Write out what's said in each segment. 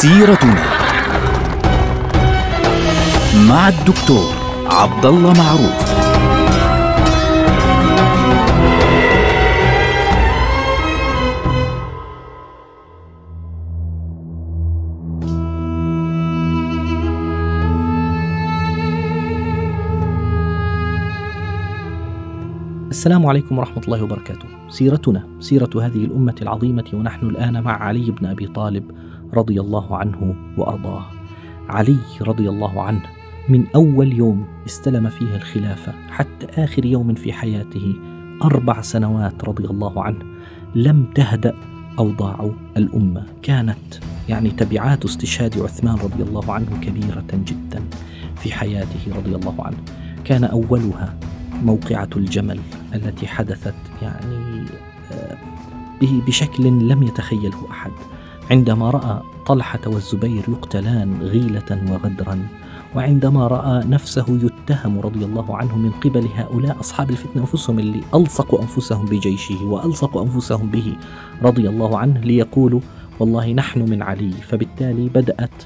سيرتنا مع الدكتور عبد الله معروف السلام عليكم ورحمة الله وبركاته. سيرتنا سيرة هذه الأمة العظيمة ونحن الآن مع علي بن أبي طالب رضي الله عنه وأرضاه. علي رضي الله عنه من أول يوم استلم فيه الخلافة حتى آخر يوم في حياته أربع سنوات رضي الله عنه لم تهدأ أوضاع الأمة. كانت يعني تبعات استشهاد عثمان رضي الله عنه كبيرة جدا في حياته رضي الله عنه. كان أولها موقعة الجمل التي حدثت يعني آه، بشكل لم يتخيله أحد. عندما رأى طلحة والزبير يقتلان غيلة وغدرا وعندما رأى نفسه يتهم رضي الله عنه من قبل هؤلاء أصحاب الفتنة أنفسهم اللي ألصقوا أنفسهم بجيشه وألصقوا أنفسهم به رضي الله عنه ليقولوا والله نحن من علي فبالتالي بدأت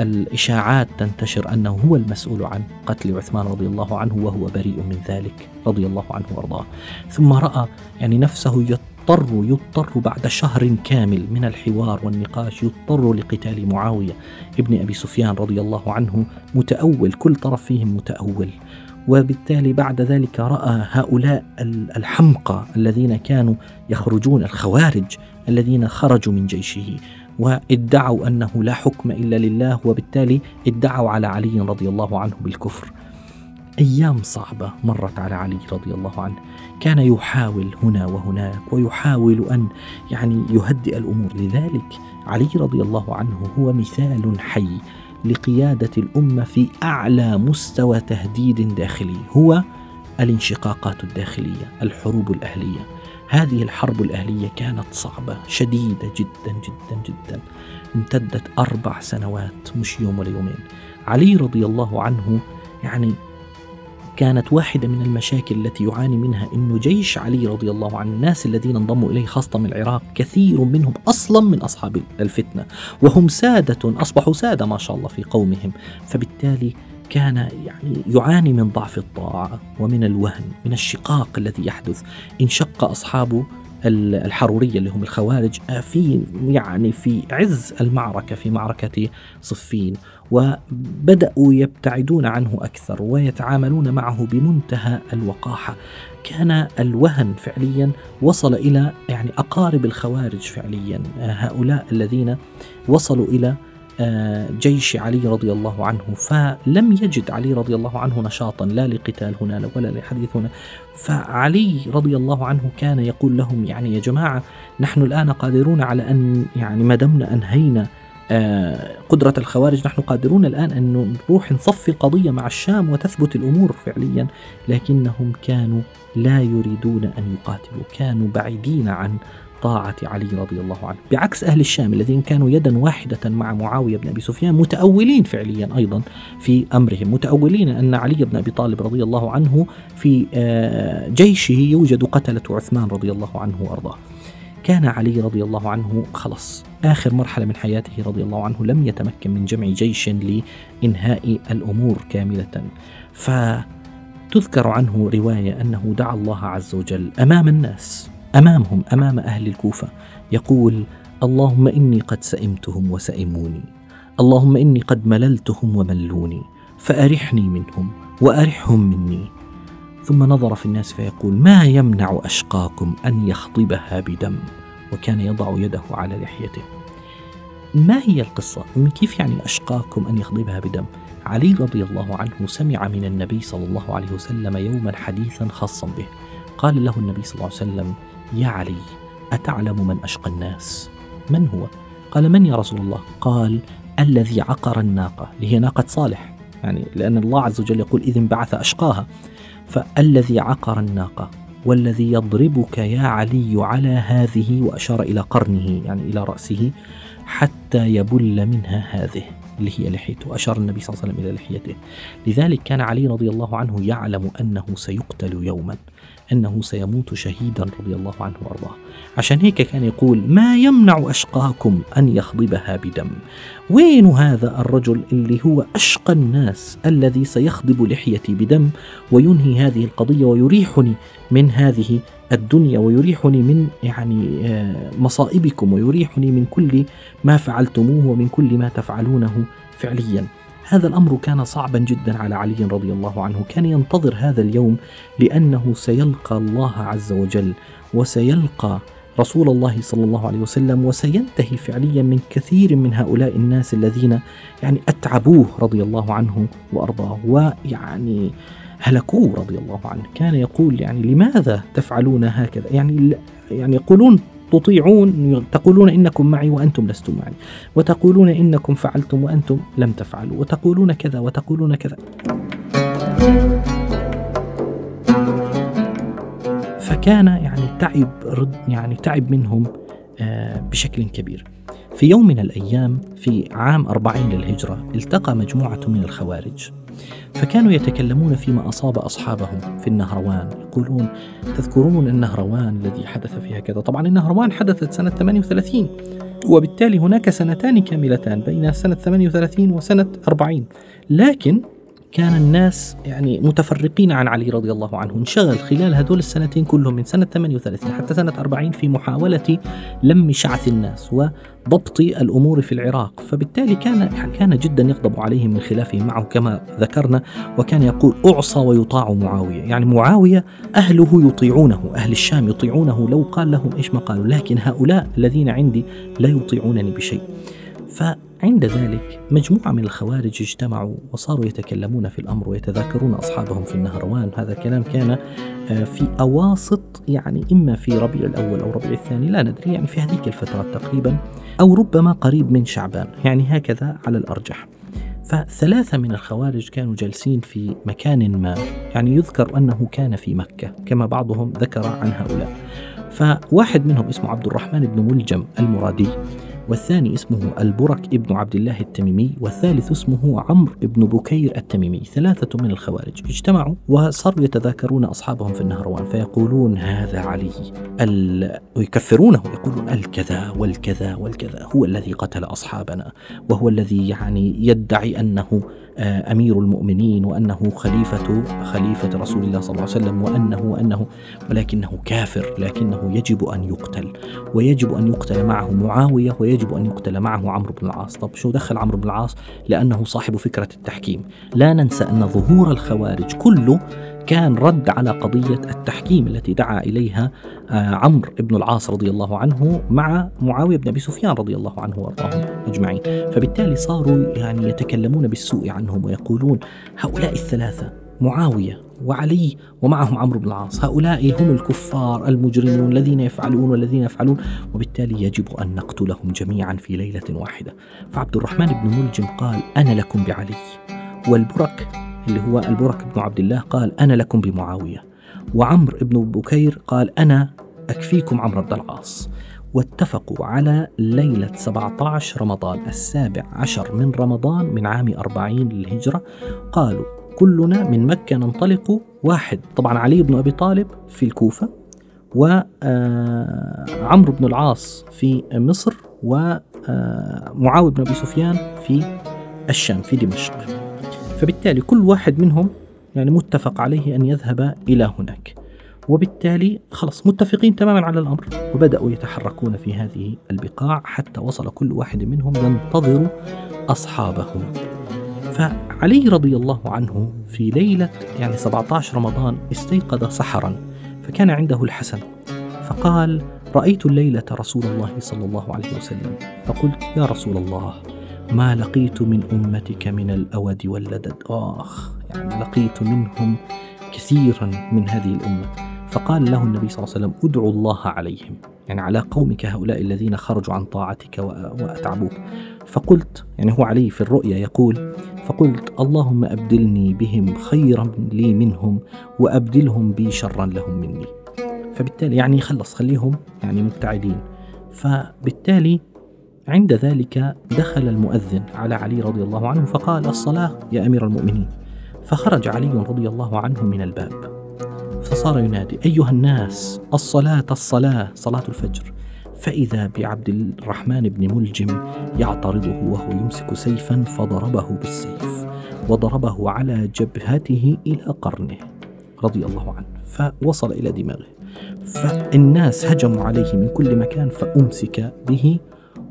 الإشاعات تنتشر أنه هو المسؤول عن قتل عثمان رضي الله عنه وهو بريء من ذلك رضي الله عنه وأرضاه. ثم رأى يعني نفسه يضطر يضطر بعد شهر كامل من الحوار والنقاش يضطر لقتال معاوية ابن أبي سفيان رضي الله عنه متأول كل طرف فيهم متأول وبالتالي بعد ذلك رأى هؤلاء الحمقى الذين كانوا يخرجون الخوارج الذين خرجوا من جيشه وادعوا أنه لا حكم إلا لله وبالتالي ادعوا على علي رضي الله عنه بالكفر. أيام صعبة مرت على علي رضي الله عنه، كان يحاول هنا وهناك ويحاول أن يعني يهدئ الأمور، لذلك علي رضي الله عنه هو مثال حي لقيادة الأمة في أعلى مستوى تهديد داخلي، هو الانشقاقات الداخلية، الحروب الأهلية. هذه الحرب الأهلية كانت صعبة شديدة جدا جدا جدا. امتدت أربع سنوات مش يوم ولا يومين. علي رضي الله عنه يعني كانت واحدة من المشاكل التي يعاني منها أنه جيش علي رضي الله عنه الناس الذين انضموا إليه خاصة من العراق كثير منهم أصلا من أصحاب الفتنة وهم سادة أصبحوا سادة ما شاء الله في قومهم. فبالتالي كان يعني يعاني من ضعف الطاعة ومن الوهن من الشقاق الذي يحدث. انشق أصحاب الحرورية اللي هم الخوارج آه، في يعني في عز المعركة في معركة صفين. وبدأوا يبتعدون عنه أكثر ويتعاملون معه بمنتهى الوقاحة. كان الوهن فعليا وصل إلى يعني أقارب الخوارج فعليا آه، هؤلاء الذين وصلوا إلى آه، جيش علي رضي الله عنه. فلم يجد علي رضي الله عنه نشاطا لا لقتال هنا ولا لحديث هنا. فعلي رضي الله عنه كان يقول لهم يعني يا جماعة نحن الآن قادرون على أن يعني ما دمنا أنهينا قدرة الخوارج. نحن قادرون الآن أن نروح نصفي القضية مع الشام وتثبت الأمور فعليا لكنهم كانوا لا يريدون أن يقاتلوا كانوا بعيدين عن طاعة علي رضي الله عنه. بعكس أهل الشام الذين كانوا يدا واحدة مع معاوية بن أبي سفيان متأولين فعليا أيضا في أمرهم. متأولين أن علي بن أبي طالب رضي الله عنه في آه، جيشه يوجد قتلة عثمان رضي الله عنه وأرضاه. كان علي رضي الله عنه خلص آخر مرحلة من حياته رضي الله عنه لم يتمكن من جمع جيش لإنهاء الأمور كاملة. فتذكر عنه رواية أنه دعا الله عز وجل أمام الناس أمامهم أمام أهل الكوفة. يقول اللهم إني قد سئمتهم وسئموني. اللهم إني قد مللتهم وملوني. فأرحني منهم وأرحهم مني. ثم نظر في الناس فيقول ما يمنع أشقاكم أن يخضبها بدم؟ وكان يضع يده على لحيته. ما هي القصة؟ كيف يعني أشقاكم أن يخضبها بدم؟ علي رضي الله عنه سمع من النبي صلى الله عليه وسلم يوما حديثا خاصا به. قال له النبي صلى الله عليه وسلم يا علي أتعلم من أشقى الناس؟ من هو؟ قال من يا رسول الله؟ قال الذي عقر الناقة اللي هي ناقة صالح. يعني لأن الله عز وجل يقول إذن بعث أشقاها فالذي عقر الناقة والذي يضربك يا علي على هذه وأشار إلى قرنه يعني إلى رأسه حتى يبل منها هذه اللي هي لحيته. أشار النبي صلى الله عليه وسلم إلى لحيته. لذلك كان علي رضي الله عنه يعلم أنه سيقتل يوما. أنه سيموت شهيدا رضي الله عنه وأرضاه. عشان هيك كان يقول ما يمنع أشقاكم أن يخضبها بدم. وين هذا الرجل اللي هو أشقى الناس الذي سيخضب لحيتي بدم وينهي هذه القضية ويريحني من هذه الدنيا ويريحني من يعني آه، مصائبكم ويريحني من كل ما فعلتموه ومن كل ما تفعلونه فعليا. هذا الأمر كان صعبا جدا على علي رضي الله عنه، كان ينتظر هذا اليوم لأنه سيلقى الله عز وجل وسيلقى رسول الله صلى الله عليه وسلم وسينتهي فعليا من كثير من هؤلاء الناس الذين يعني أتعبوه رضي الله عنه وأرضاه ويعني هلكوه رضي الله عنه، كان يقول يعني لماذا تفعلون هكذا؟ يعني يعني يقولون تطيعون تقولون إنكم معي وأنتم لستم معي وتقولون إنكم فعلتم وأنتم لم تفعلوا وتقولون كذا وتقولون كذا. فكان يعني تعب يعني تعب منهم آه، بشكل كبير. في يوم من الأيام في عام أربعين للهجرة التقى مجموعة من الخوارج. فكانوا يتكلمون فيما أصاب أصحابهم في النهروان يقولون تذكرون النهروان الذي حدث فيها كذا طبعا النهروان حدثت سنة 38 وبالتالي هناك سنتان كاملتان بين سنة 38 وسنة 40 لكن كان الناس يعني متفرقين عن علي رضي الله عنه انشغل خلال هذول السنتين كلهم من سنة 38 حتى سنة 40 في محاولة لم شعث الناس وضبط الأمور في العراق. فبالتالي كان كان جدا يغضب عليهم من خلافه معه كما ذكرنا وكان يقول أعصى ويطاع معاوية. يعني معاوية أهله يطيعونه أهل الشام يطيعونه لو قال لهم إيش ما قالوا لكن هؤلاء الذين عندي لا يطيعونني بشيء. ف عند ذلك مجموعة من الخوارج اجتمعوا وصاروا يتكلمون في الأمر ويتذاكرون أصحابهم في النهروان. هذا الكلام كان آه، في أواسط يعني إما في ربيع الأول أو ربيع الثاني لا ندري يعني في هذيك الفترة تقريبا أو ربما قريب من شعبان يعني هكذا على الأرجح. فثلاثة من الخوارج كانوا جالسين في مكان ما يعني يذكر أنه كان في مكة كما بعضهم ذكر عن هؤلاء. فواحد منهم اسمه عبد الرحمن بن ملجم المرادي والثاني اسمه البرك ابن عبد الله التميمي والثالث اسمه عمرو ابن بكير التميمي ثلاثة من الخوارج. اجتمعوا وصاروا يتذاكرون أصحابهم في النهروان فيقولون هذا علي ال... ويكفرونه يقولون الكذا والكذا والكذا هو الذي قتل أصحابنا وهو الذي يعني يدعي أنه آه، أمير المؤمنين وأنه خليفة خليفة رسول الله صلى الله عليه وسلم وأنه وأنه ولكنه كافر لكنه يجب أن يقتل ويجب أن يقتل معه معاوية ويجب أن يقتل معه عمرو بن العاص. طب شو دخل عمرو بن العاص؟ لأنه صاحب فكرة التحكيم. لا ننسى أن ظهور الخوارج كله كان رد على قضية التحكيم التي دعا إليها آه، عمرو بن العاص رضي الله عنه مع معاوية بن أبي سفيان رضي الله عنه وأرضاهم أجمعين. فبالتالي صاروا يعني يتكلمون بالسوء عنهم ويقولون هؤلاء الثلاثة معاوية وعلي ومعهم عمرو بن العاص. هؤلاء هم الكفار المجرمون الذين يفعلون والذين يفعلون. وبالتالي يجب أن نقتلهم جميعا في ليلة واحدة. فعبد الرحمن بن ملجم قال أنا لكم بعلي. والبرك اللي هو البرك بن عبد الله قال أنا لكم بمعاوية. وعمر بن بكير قال أنا أكفيكم عمرو بن العاص. واتفقوا على ليلة 17 رمضان السابع عشر من رمضان من عام 40 للهجرة. قالوا كلنا من مكة ننطلق واحد. طبعا علي بن أبي طالب في الكوفة وعمرو بن العاص في مصر ومعاوية بن أبي سفيان في الشام في دمشق. فبالتالي كل واحد منهم يعني متفق عليه أن يذهب إلى هناك. وبالتالي خلص متفقين تماما على الأمر وبدأوا يتحركون في هذه البقاع حتى وصل كل واحد منهم ينتظر أصحابهم فعلي رضي الله عنه في ليلة يعني 17 رمضان استيقظ سحرا فكان عنده الحسن. فقال رأيت الليلة رسول الله صلى الله عليه وسلم. فقلت يا رسول الله ما لقيت من أمتك من الأود واللدد. آخ يعني لقيت منهم كثيرا من هذه الأمة. فقال له النبي صلى الله عليه وسلم ادعوا الله عليهم. يعني على قومك هؤلاء الذين خرجوا عن طاعتك وأتعبوك. فقلت يعني هو علي في الرؤيا يقول فقلت اللهم أبدلني بهم خيرا لي منهم وأبدلهم بي شرا لهم مني. فبالتالي يعني خلص خليهم يعني مبتعدين. فبالتالي عند ذلك دخل المؤذن على علي رضي الله عنه فقال الصلاة يا أمير المؤمنين. فخرج علي رضي الله عنه من الباب. فصار ينادي أيها الناس الصلاة الصلاة صلاة الفجر. فإذا بعبد الرحمن بن ملجم يعترضه وهو يمسك سيفا فضربه بالسيف وضربه على جبهته إلى قرنه رضي الله عنه فوصل إلى دماغه. فالناس هجموا عليه من كل مكان فأمسك به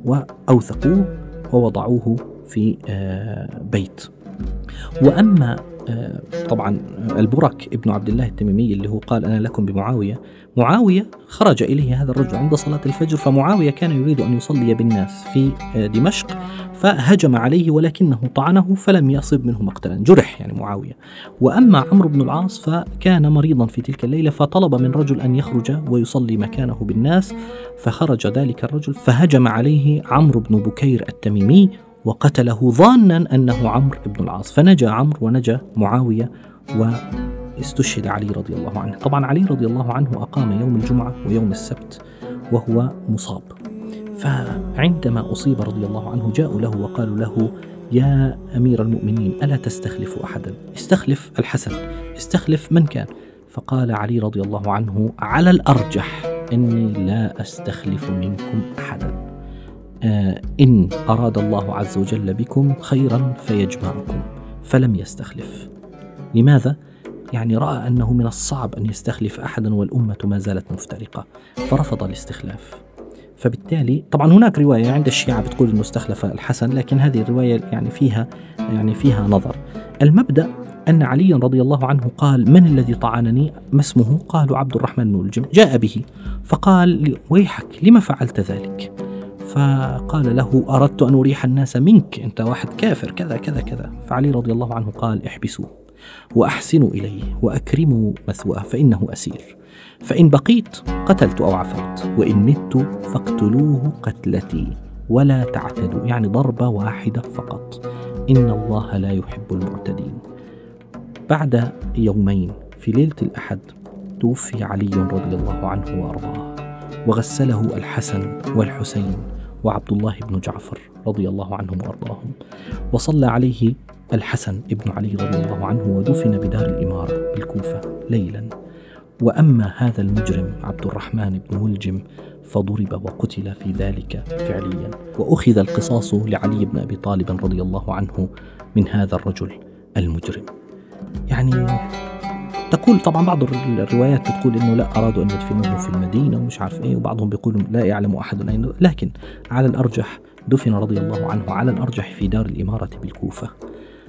وأوثقوه ووضعوه في آه، بيت. وأما طبعا البرك ابن عبد الله التميمي اللي هو قال أنا لكم بمعاوية. معاوية خرج إليه هذا الرجل عند صلاة الفجر فمعاوية كان يريد أن يصلي بالناس في آه، دمشق فهجم عليه ولكنه طعنه فلم يصب منه مقتلا جرح يعني معاوية. وأما عمرو بن العاص فكان مريضا في تلك الليلة فطلب من رجل أن يخرج ويصلي مكانه بالناس فخرج ذلك الرجل فهجم عليه عمرو بن بكير التميمي وقتله ظانا أنه عمرو بن العاص. فنجا عمرو ونجا معاوية واستشهد علي رضي الله عنه. طبعا علي رضي الله عنه أقام يوم الجمعة ويوم السبت وهو مصاب. فعندما أصيب رضي الله عنه جاءوا له وقالوا له يا أمير المؤمنين ألا تستخلف أحدا؟ استخلف الحسن استخلف من كان؟ فقال علي رضي الله عنه على الأرجح إني لا أستخلف منكم أحدا. إن أراد الله عز وجل بكم خيرا فيجمعكم فلم يستخلف. لماذا؟ يعني رأى أنه من الصعب أن يستخلف أحدا والأمة ما زالت مفترقة فرفض الاستخلاف. فبالتالي طبعا هناك رواية عند الشيعة بتقول أنه استخلف الحسن لكن هذه الرواية يعني فيها يعني فيها نظر. المبدأ أن علي رضي الله عنه قال من الذي طعنني؟ ما اسمه؟ قالوا عبد الرحمن بن الجم جاء به فقال ويحك لما فعلت ذلك؟ فقال له أردت أن أريح الناس منك. أنت واحد كافر. كذا كذا كذا. فعلي رضي الله عنه قال احبسوه وأحسنوا إليه وأكرموا مثواه فإنه أسير. فإن بقيت قتلت أو عفوت وإن مت فاقتلوه قتلتي ولا تعتدوا. يعني ضربة واحدة فقط. إن الله لا يحب المعتدين. بعد يومين في ليلة الأحد توفي علي رضي الله عنه وأرضاه وغسله الحسن والحسين وعبد الله بن جعفر رضي الله عنهم وأرضاهم. وصلى عليه الحسن ابن علي رضي الله عنه ودفن بدار الإمارة بالكوفة ليلا. وأما هذا المجرم عبد الرحمن بن ملجم فضرب وقتل في ذلك فعليا. وأخذ القصاص لعلي بن أبي طالب رضي الله عنه من هذا الرجل المجرم. يعني تقول طبعا بعض الروايات بتقول إنه لا أرادوا أن يدفنوه في المدينة ومش عارف إيه وبعضهم بيقولوا لا يعلم أحد اين لكن على الأرجح دفن رضي الله عنه على الأرجح في دار الإمارة بالكوفة.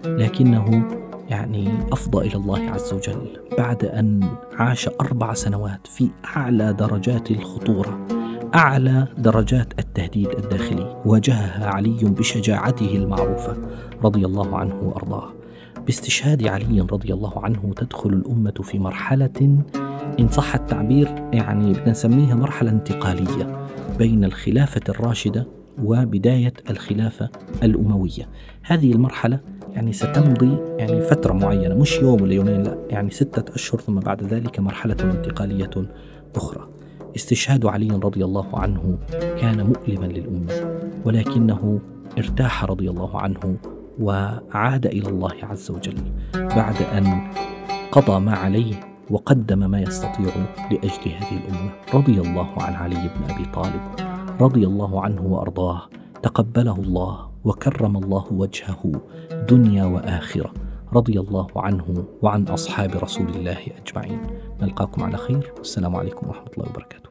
لكنه يعني أفضى إلى الله عز وجل بعد أن عاش أربع سنوات في أعلى درجات الخطورة أعلى درجات التهديد الداخلي. واجهها علي بشجاعته المعروفة رضي الله عنه وأرضاه. باستشهاد علي رضي الله عنه تدخل الأمة في مرحلة إن صح التعبير يعني بدنا نسميها مرحلة انتقالية بين الخلافة الراشدة وبداية الخلافة الأموية. هذه المرحلة يعني ستمضي يعني فترة معينة مش يوم ولا يومين لا يعني ستة أشهر ثم بعد ذلك مرحلة انتقالية أخرى. استشهاد علي رضي الله عنه كان مؤلما للأمة ولكنه ارتاح رضي الله عنه وعاد إلى الله عز وجل بعد أن قضى ما عليه وقدم ما يستطيع لأجل هذه الأمة. رضي الله عن علي بن أبي طالب رضي الله عنه وأرضاه تقبله الله وكرم الله وجهه دنيا وآخرة. رضي الله عنه وعن أصحاب رسول الله أجمعين. نلقاكم على خير. والسلام عليكم ورحمة الله وبركاته.